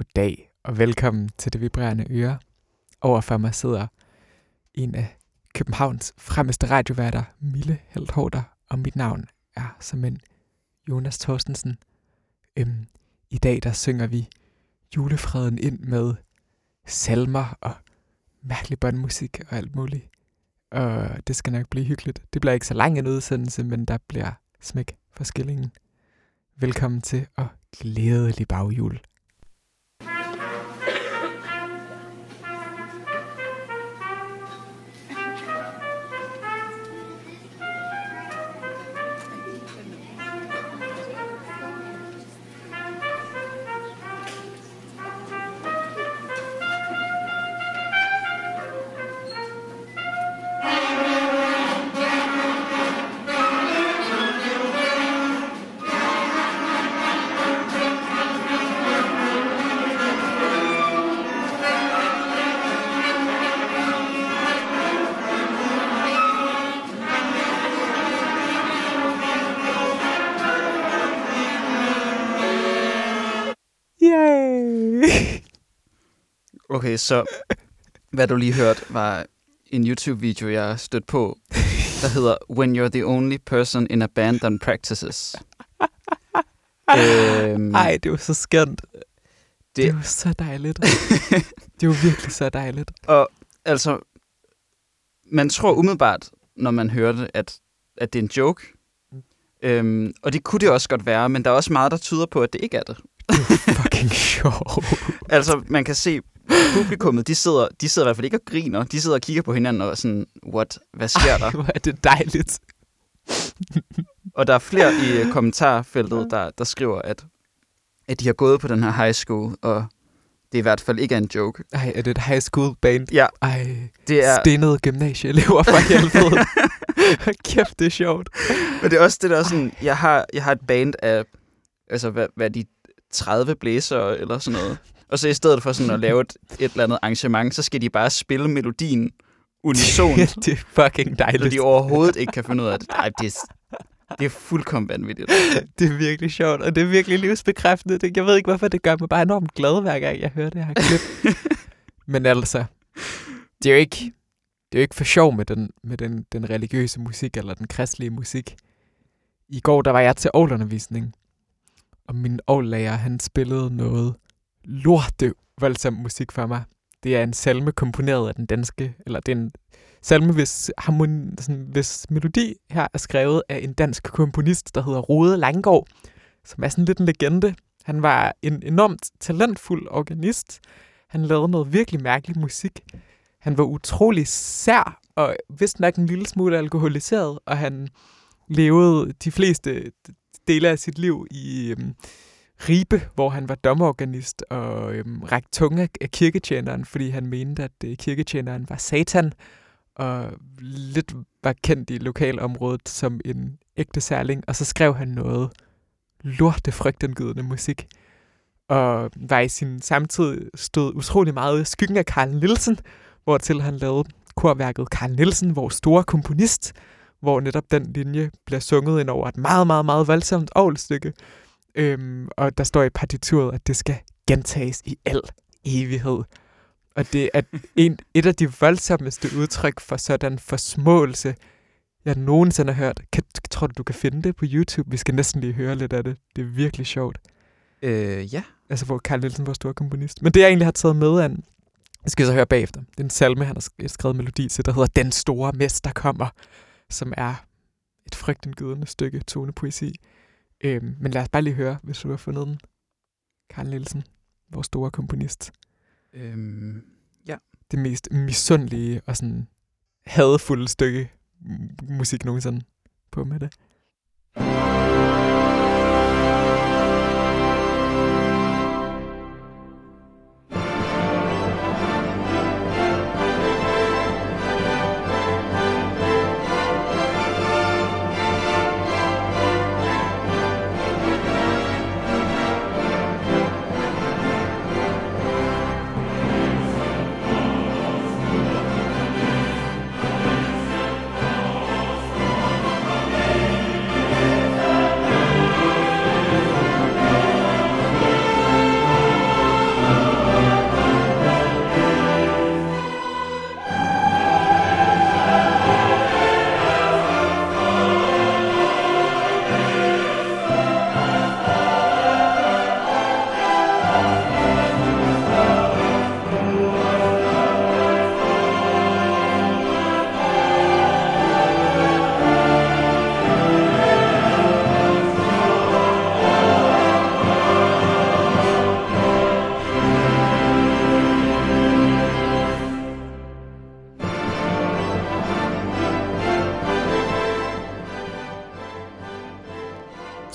Goddag og velkommen til Det Vibrerende Øre. Overfor mig sidder en af Københavns fremmeste radioværter, Mille Heldhårder, og mit navn er som en Jonas Thorstensen. Øhm, I dag der synger vi julefreden ind med salmer og mærkelig børnemusik og alt muligt. Og det skal nok blive hyggeligt. Det bliver ikke så lang en udsendelse, men der bliver smæk for skillingen. Velkommen til og glædelig baghjul. Okay, så hvad du lige hørte var en YouTube-video, jeg stødt på, der hedder When You're the Only Person in a Band That Practices. øhm, Ej, det var så skønt. Det, Det- det var så dejligt. det var virkelig så dejligt. og altså, man tror umiddelbart, når man hører det, at, at det er en joke. Mm. Øhm, og det kunne det også godt være, men der er også meget, der tyder på, at det ikke er det. Fucking sjov. Altså, man kan se, publikummet, de sidder, de sidder i hvert fald ikke og griner. De sidder og kigger på hinanden og er sådan, what, hvad sker der? Ej, hvor er det dejligt. Og der er flere i kommentarfeltet, der, der skriver, at, at de har gået på den her high school, og det i hvert fald ikke er en joke. Ej, er det et high school band? Ja, Ej, det er, stenede gymnasieelever for helvede. Kæft, det er sjovt. men det er også det der er sådan, jeg har, jeg har et band af, altså hvad, hvad er de, 30 blæsere eller sådan noget. Og så i stedet for sådan at lave et, et eller andet arrangement, så skal de bare spille melodien unison, det er fucking så dejligt. de overhovedet ikke kan finde ud af det. Ej, det er, det er fuldkommen vanvittigt. Det er virkelig sjovt, og det er virkelig livsbekræftende. Det, jeg ved ikke, hvorfor det gør mig bare enormt glad, hver gang jeg hører det her klip. Men altså, det er jo ikke, det er jo ikke for sjov med, den, med den, den religiøse musik, eller den kristelige musik. I går, der var jeg til ovlundervisning, og min ovlærer, han spillede noget lorte voldsom musik for mig. Det er en salme komponeret af den danske, eller det er en salme, hvis, harmoni, sådan, hvis melodi her er skrevet af en dansk komponist, der hedder Rode Langgaard, som er sådan lidt en legende. Han var en enormt talentfuld organist. Han lavede noget virkelig mærkelig musik. Han var utrolig sær og vist nok en lille smule alkoholiseret, og han levede de fleste dele af sit liv i øhm, Ribe, hvor han var domorganist og øhm, rækte tunge af kirketjeneren, fordi han mente, at øh, kirketjeneren var satan, og lidt var kendt i lokalområdet som en ægte særling, og så skrev han noget lorte frygtindgydende musik, og var i sin samtid stod utrolig meget i skyggen af Carl Nielsen, hvortil han lavede korværket Carl Nielsen, vores store komponist, hvor netop den linje bliver sunget ind over et meget, meget, meget voldsomt ovlstykke. Øhm, og der står i partituret, at det skal gentages i al evighed. Og det er en, et af de voldsomste udtryk for sådan forsmåelse, jeg nogensinde har hørt. Kan, tror du, du kan finde det på YouTube? Vi skal næsten lige høre lidt af det. Det er virkelig sjovt. Øh, ja. Altså, hvor Carl Nielsen var stor komponist. Men det, jeg egentlig har taget med, an, det skal jeg så høre bagefter. Det er en salme, han har sk- skrevet melodi til, der hedder Den store mester kommer, som er et frygtindgydende stykke tonepoesi. Øhm, men lad os bare lige høre, hvis du har fundet den. Carl Nielsen, vores store komponist. Øhm, Det mest misundelige og sådan hadefulde stykke musik nogensinde på med det.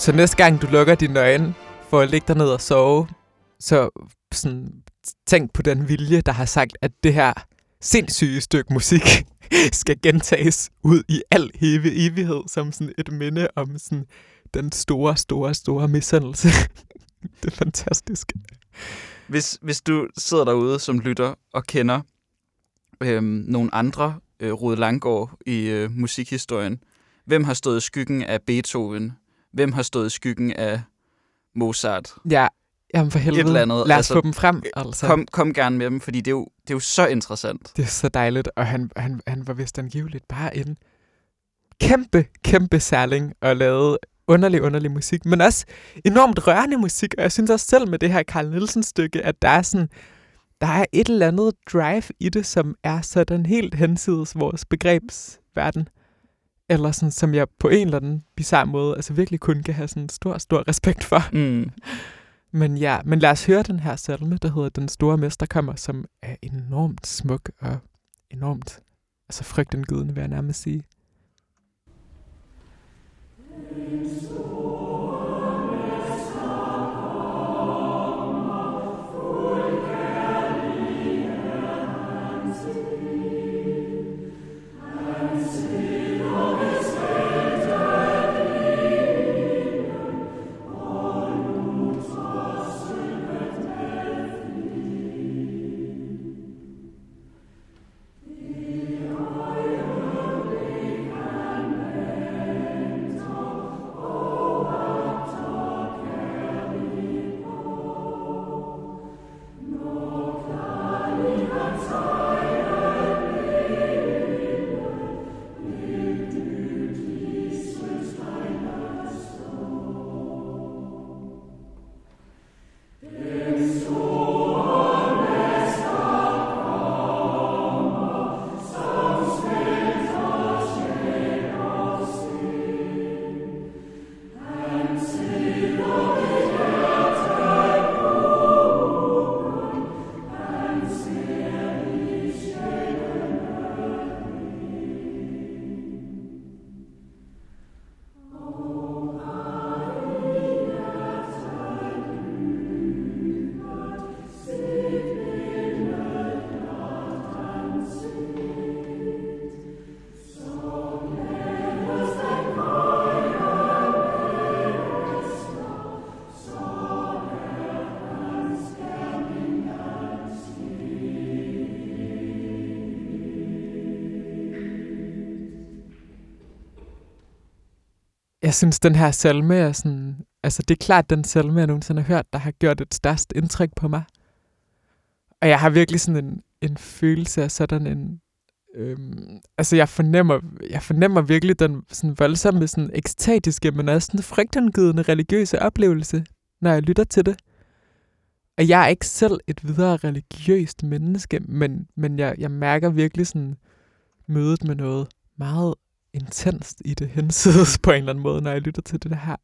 Så næste gang du lukker dine øjne for at ligge dig ned og sove, så sådan, tænk på den vilje, der har sagt, at det her sindssyge stykke musik skal gentages ud i al evig evighed som sådan et minde om sådan den store, store, store misundelse. det er fantastisk. Hvis, hvis du sidder derude som lytter og kender øhm, nogle andre øh, Rode Langgaard i øh, musikhistorien, hvem har stået i skyggen af Beethoven? Hvem har stået i skyggen af Mozart? Ja, jamen for helvede. Et eller andet. Lad os Altså, få dem frem, altså. Kom, kom gerne med dem, fordi det er jo, det er jo så interessant. Det er så dejligt, og han, han, han var vist angiveligt bare en kæmpe, kæmpe særling og lavede underlig, underlig musik, men også enormt rørende musik, og jeg synes også selv med det her Carl Nielsen stykke, at der er sådan, der er et eller andet drive i det, som er sådan helt hensides vores begrebsverden, eller sådan, som jeg på en eller anden bizarre måde, altså virkelig kun kan have sådan stor, stor respekt for. Mm. Men ja, men lad os høre den her salme, der hedder Den Store Mester kommer, som er enormt smuk og enormt, altså frygtindgydende, vil jeg nærmest sige. Jeg synes, den her salme er sådan... Altså, det er klart den salme, jeg nogensinde har hørt, der har gjort et størst indtryk på mig. Og jeg har virkelig sådan en, en følelse af sådan en... Øhm, altså, jeg fornemmer, jeg fornemmer virkelig den sådan voldsomme, sådan ekstatiske, men også sådan frygtindgydende religiøse oplevelse, når jeg lytter til det. Og jeg er ikke selv et videre religiøst menneske, men, men jeg, jeg mærker virkelig sådan mødet med noget meget intenst i det hensides på en eller anden måde, når jeg lytter til det her.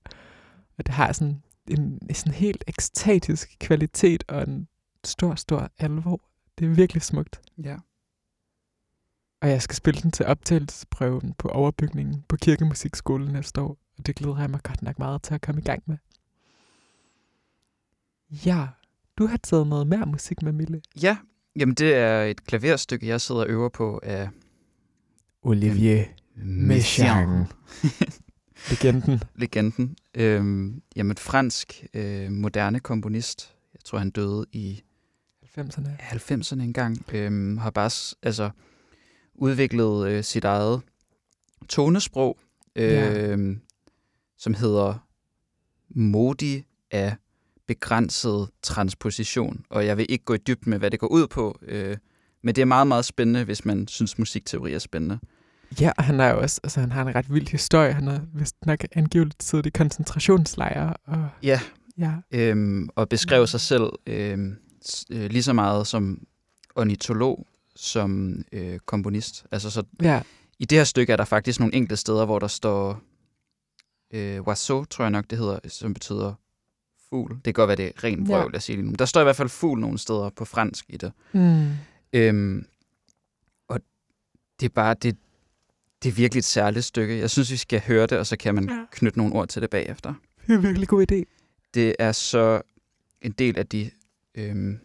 Og det har sådan en sådan helt ekstatisk kvalitet og en stor, stor alvor. Det er virkelig smukt. Ja. Og jeg skal spille den til optagelsesprøven på overbygningen på Kirkemusikskolen næste år. Og det glæder jeg mig godt nok meget til at komme i gang med. Ja, du har taget noget mere musik med, Mille. Ja, jamen det er et klaverstykke, jeg sidder og øver på af Olivier Messiaen. Legenden. Legenden. Øhm, jamen fransk øh, moderne komponist. Jeg tror, han døde i 90'erne. 90'erne engang. Øhm, har bare altså, udviklet øh, sit eget tonesprog, øh, Ja. som hedder Modi af begrænset transposition. Og jeg vil ikke gå i dybden med, hvad det går ud på, øh, men det er meget, meget spændende, hvis man synes, musikteori er spændende. Ja, og han er jo også, altså han har en ret vild historie. Han har vist nok angiveligt siddet i koncentrationslejre. Og, Ja, ja, øhm, og beskrev sig selv øhm, øh, lige så meget som ornitolog som øh, komponist. Altså så ja, i det her stykke er der faktisk nogle enkelte steder, hvor der står øh, oiseau, tror jeg nok det hedder, som betyder fugl. Det kan godt være, det er ren Ja. vrøvl, jeg siger lige nu. Der står i hvert fald fugl nogle steder på fransk i det. mm. Øhm, og det er bare, det, det er virkelig et særligt stykke. Jeg synes, vi skal høre det, og så kan man Ja. knytte nogle ord til det bagefter. Det er en virkelig god idé. Det er så en del af de øhm,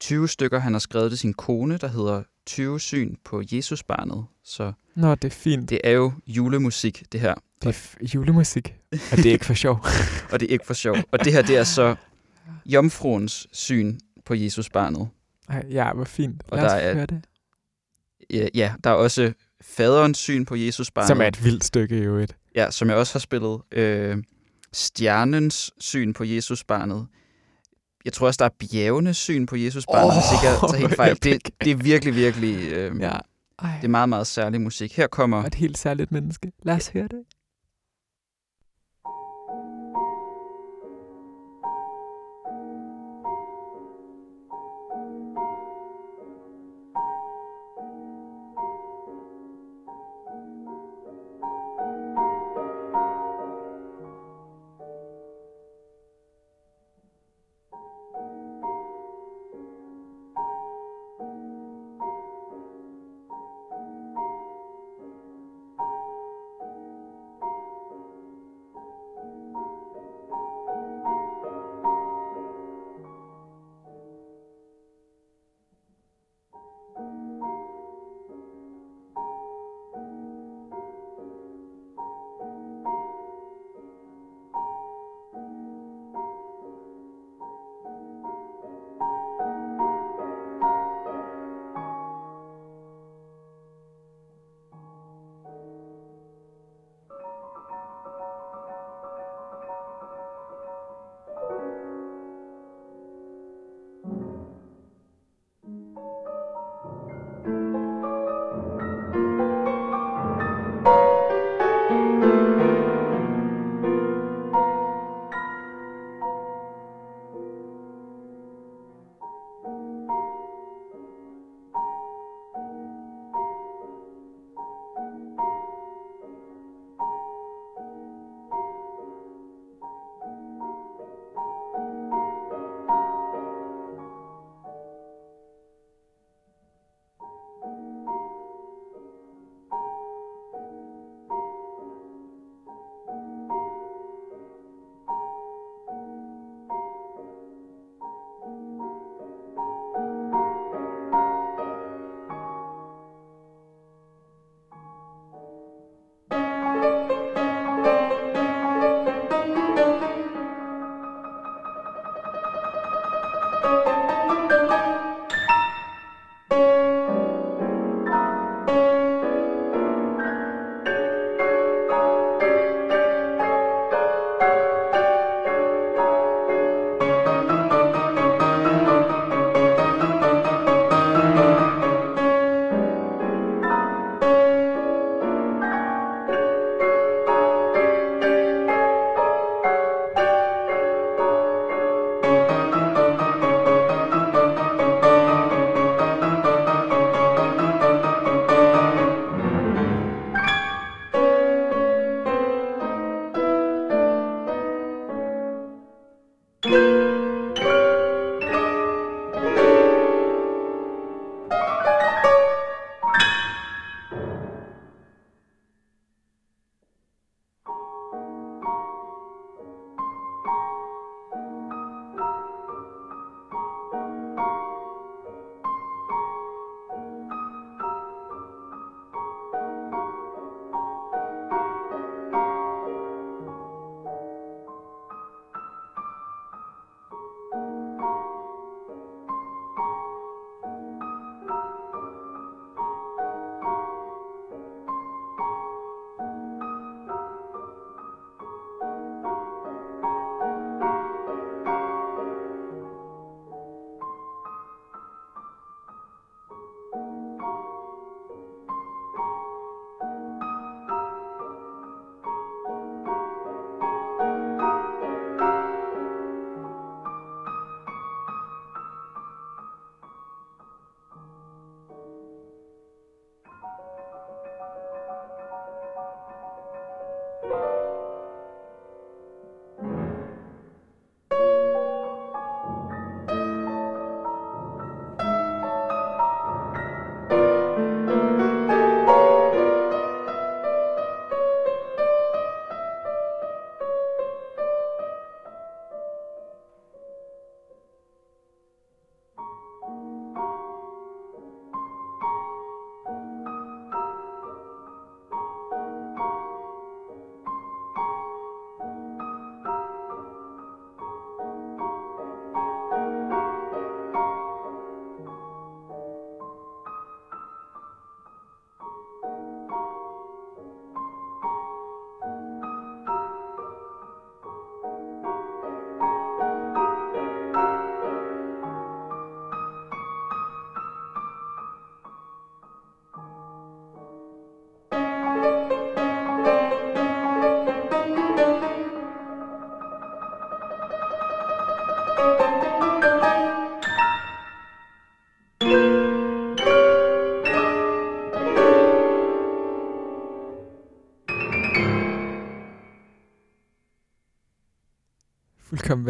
20 stykker, han har skrevet til sin kone, der hedder 20 syn på Jesusbarnet. Så Nå, det er fint. det er jo julemusik, det her. Det er f- julemusik. Og det er ikke for sjov. Og det er ikke for sjov. Og det her, det er så jomfruens syn på Jesusbarnet. Ja, hvor fint. Og Lad os der er- høre det. Ja, ja, der er også faderens syn på Jesusbarnet. Som er et vildt stykke i øvrigt. Ja, som jeg også har spillet. Øh, stjernens syn på Jesusbarnet. Jeg tror også, der er bjergenes syn på Jesusbarnet, oh, hvis ikke jeg tager helt fejl. Det, det er virkelig, virkelig... Øh, Ja. Ej, Det er meget, meget særlig musik. Her kommer... et helt særligt menneske. Lad os høre det.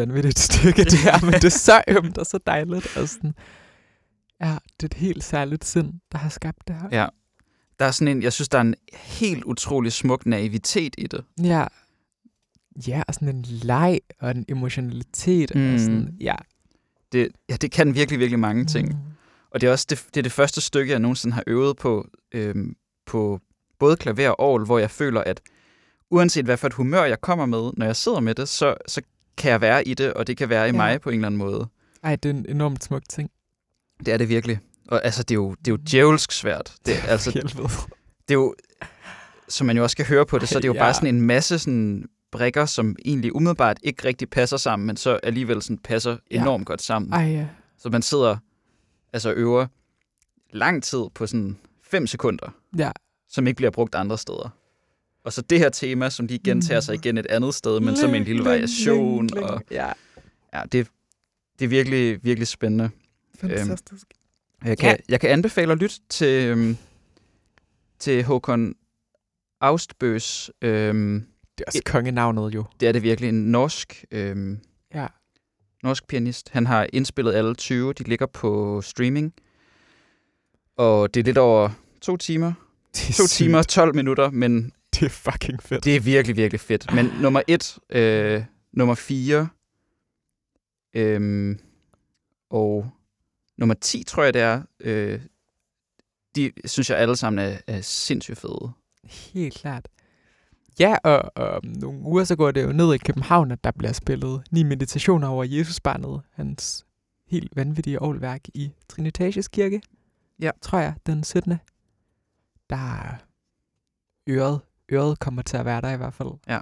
Vanvittigt stykke, det her, men det er så ømt og så dejligt. Og sådan, ja, det er et helt særligt sind, der har skabt det her. Ja. Der er sådan en, jeg synes, der er en helt utrolig smuk naivitet i det. Ja, ja og sådan en leg og en emotionalitet. Mm. Og sådan, ja. det. Ja, det kan virkelig, virkelig mange ting. Mm. Og det er også det, det, er det første stykke, jeg nogensinde har øvet på, øhm, på både klaver og orgel, hvor jeg føler, at uanset hvad for et humør jeg kommer med, når jeg sidder med det, så, så kan jeg være i det, og det kan være i Ja. mig på en eller anden måde. Ej, det er en enormt smuk ting. Det er det virkelig. Og altså, det er jo, det er jo djævelsk svært. Det, er- altså, Helvede. det er jo, som man jo også kan høre på det, så er det jo Ja. bare sådan en masse sådan brikker, som egentlig umiddelbart ikke rigtig passer sammen, men så alligevel sådan passer Ja. enormt godt sammen. Ej, ja. Så man sidder altså øver lang tid på sådan 5 sekunder, Ja, som ikke bliver brugt andre steder. Og så det her tema, som lige gentager sig igen et andet sted, men som en lille variation. Og. Ja, ja, det, det er virkelig, virkelig spændende. fantastisk. Jeg kan, Ja. jeg kan anbefale at lytte til, øhm, til Håkon Austbøs. Øhm, Det er også kongenavnet jo. det er det virkelig en norsk, øhm, Ja. norsk pianist. Han har indspillet alle 20. De ligger på streaming. Og det er lidt over to timer. Det er To sygt. timer, 12 minutter, men Det er fucking fedt. det er virkelig, virkelig fedt. Men nummer et, øh, nummer fire, øhm, og nummer 10, tror jeg det er, øh, de synes jeg alle sammen er, er sindssygt fede. Helt klart. Ja, og, og om nogle uger så går det jo ned i København, at der bliver spillet ni meditationer over Jesusbarnet, hans helt vanvittige ålværk i Trinitatis Kirke. Ja. Tror jeg, den 17. Der er øret, øret kommer til at være der i hvert fald. Ja.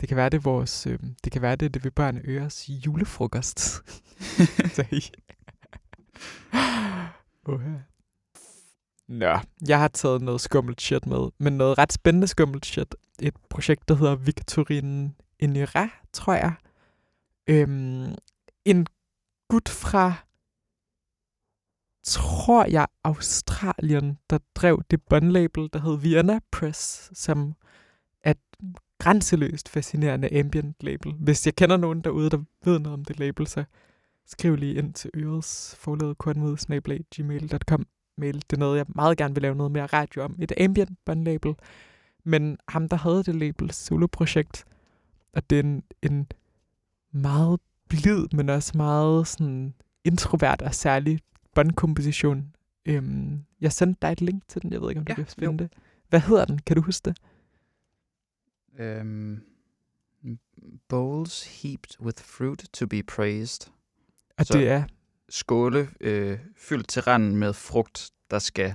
Det kan være det vores, øh, det kan være det, det vil børn øres julefrokost. uh. Nå, jeg har taget noget skummelt shit med, men noget ret spændende skummelt shit. Et projekt, der hedder Victorine Enira, tror jeg. Øhm, en gut fra, tror jeg, Australien, der drev det bondlabel, der hed Vienna Press, som er et grænseløst fascinerende ambient label. Hvis jeg kender nogen derude, der ved noget om det label, så skriv lige ind til ørets forladet kornmod mail. Det er noget, jeg meget gerne vil lave noget mere radio om. Et ambient bondlabel. Men ham, der havde det label, soloprojekt, og det er en, en meget blid, men også meget sådan introvert og særlig båndkomposition. Øhm, jeg sendte dig et link til den. Jeg ved ikke, om du Ja, kan jo. finde det. Hvad hedder den? Kan du huske det? Øhm, bowls heaped with fruit to be praised. Og Så- det er Skåle øh, fyldt til randen med frugt, der skal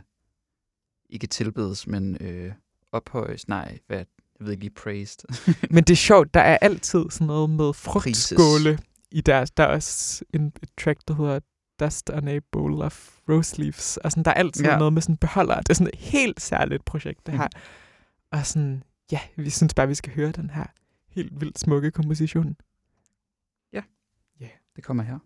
ikke tilbedes, men øh, ophøjes. Nej, hvad, jeg ved ikke lige praised. Men det er sjovt, der er altid sådan noget med frugtskåle i deres. Der er også en, et track, der hedder Dust on a Bowl of Rose Leaves. Og sådan, der er altid ja. Ja. noget med sådan beholder. Det er sådan et helt særligt projekt, det her. Og sådan, ja, vi synes bare, vi skal høre den her helt vildt smukke komposition. Det kommer her.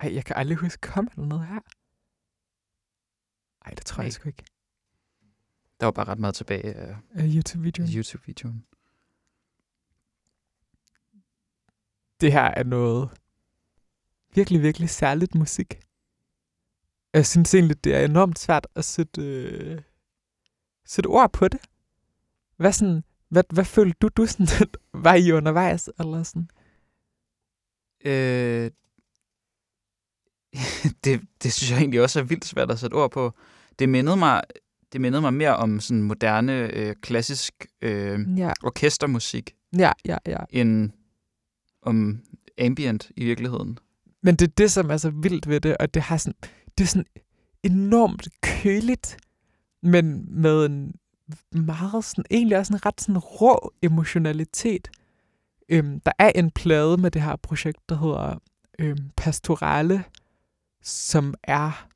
Ej, jeg kan aldrig huske, kom der noget her? Ej, det tror Nej. jeg sgu ikke. Der var bare ret meget tilbage af Af YouTube-videoen. YouTube-videoen. Det her er noget virkelig, virkelig særligt musik. Jeg synes egentlig, det er enormt svært at sætte, øh, sætte ord på det. Hvad, sådan, hvad, hvad følte du, du sådan, var i undervejs? Eller sådan? Øh, det, det synes jeg egentlig også er vildt svært at sætte ord på. Det mindede mig, det mindede mig mere om sådan moderne, øh, klassisk øh, Ja, orkestermusik, ja, ja, ja. end om ambient i virkeligheden. Men det er det, som er så vildt ved det, og det har sådan, det er sådan enormt køligt, men med en meget sådan, egentlig også en ret sådan rå emotionalitet. Øhm, der er en plade med det her projekt, der hedder øhm, Pastorale, som er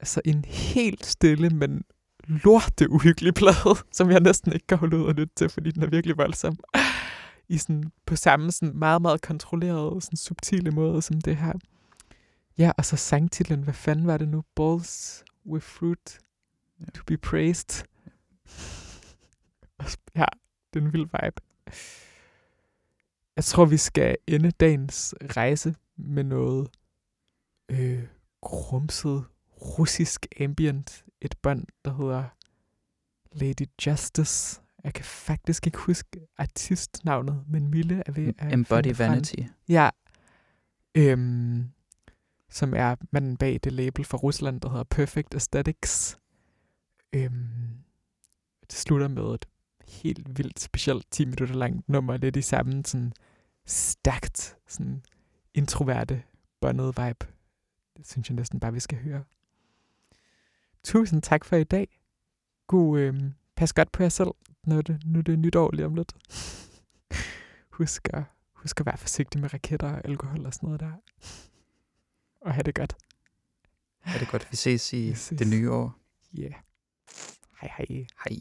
altså en helt stille, men lorte uhyggelig plade, som jeg næsten ikke kan holde ud og lytte til, fordi den er virkelig voldsom. I sådan, på samme sådan meget, meget kontrolleret, sådan subtile måde som det her. Ja, og så sangtitlen, hvad fanden var det nu? Balls with fruit to be praised. ja, det er en vild vibe. Jeg tror, vi skal ende dagens rejse med noget øh, grumset russisk ambient. Et bånd, der hedder Lady Justice. Jeg kan faktisk ikke huske artistnavnet, men Mille er ved at Embody. Vanity. Ja. Øhm, som er manden bag det label fra Rusland, der hedder Perfect Aesthetics. Øhm, det slutter med et helt vildt specielt 10 minutter langt nummer, lidt i samme sådan stærkt, sådan introverte, båndet vibe. Det synes jeg næsten bare, vi skal høre. Tusind tak for i dag. God, øhm, pas godt på jer selv, når det, nu er det nytår lige om lidt. Husk at Husk at være forsigtig med raketter og alkohol og sådan noget der. Og have det godt. Er det godt, vi ses i Vi ses. det nye år? Ja. Yeah. Hej hej. Hej.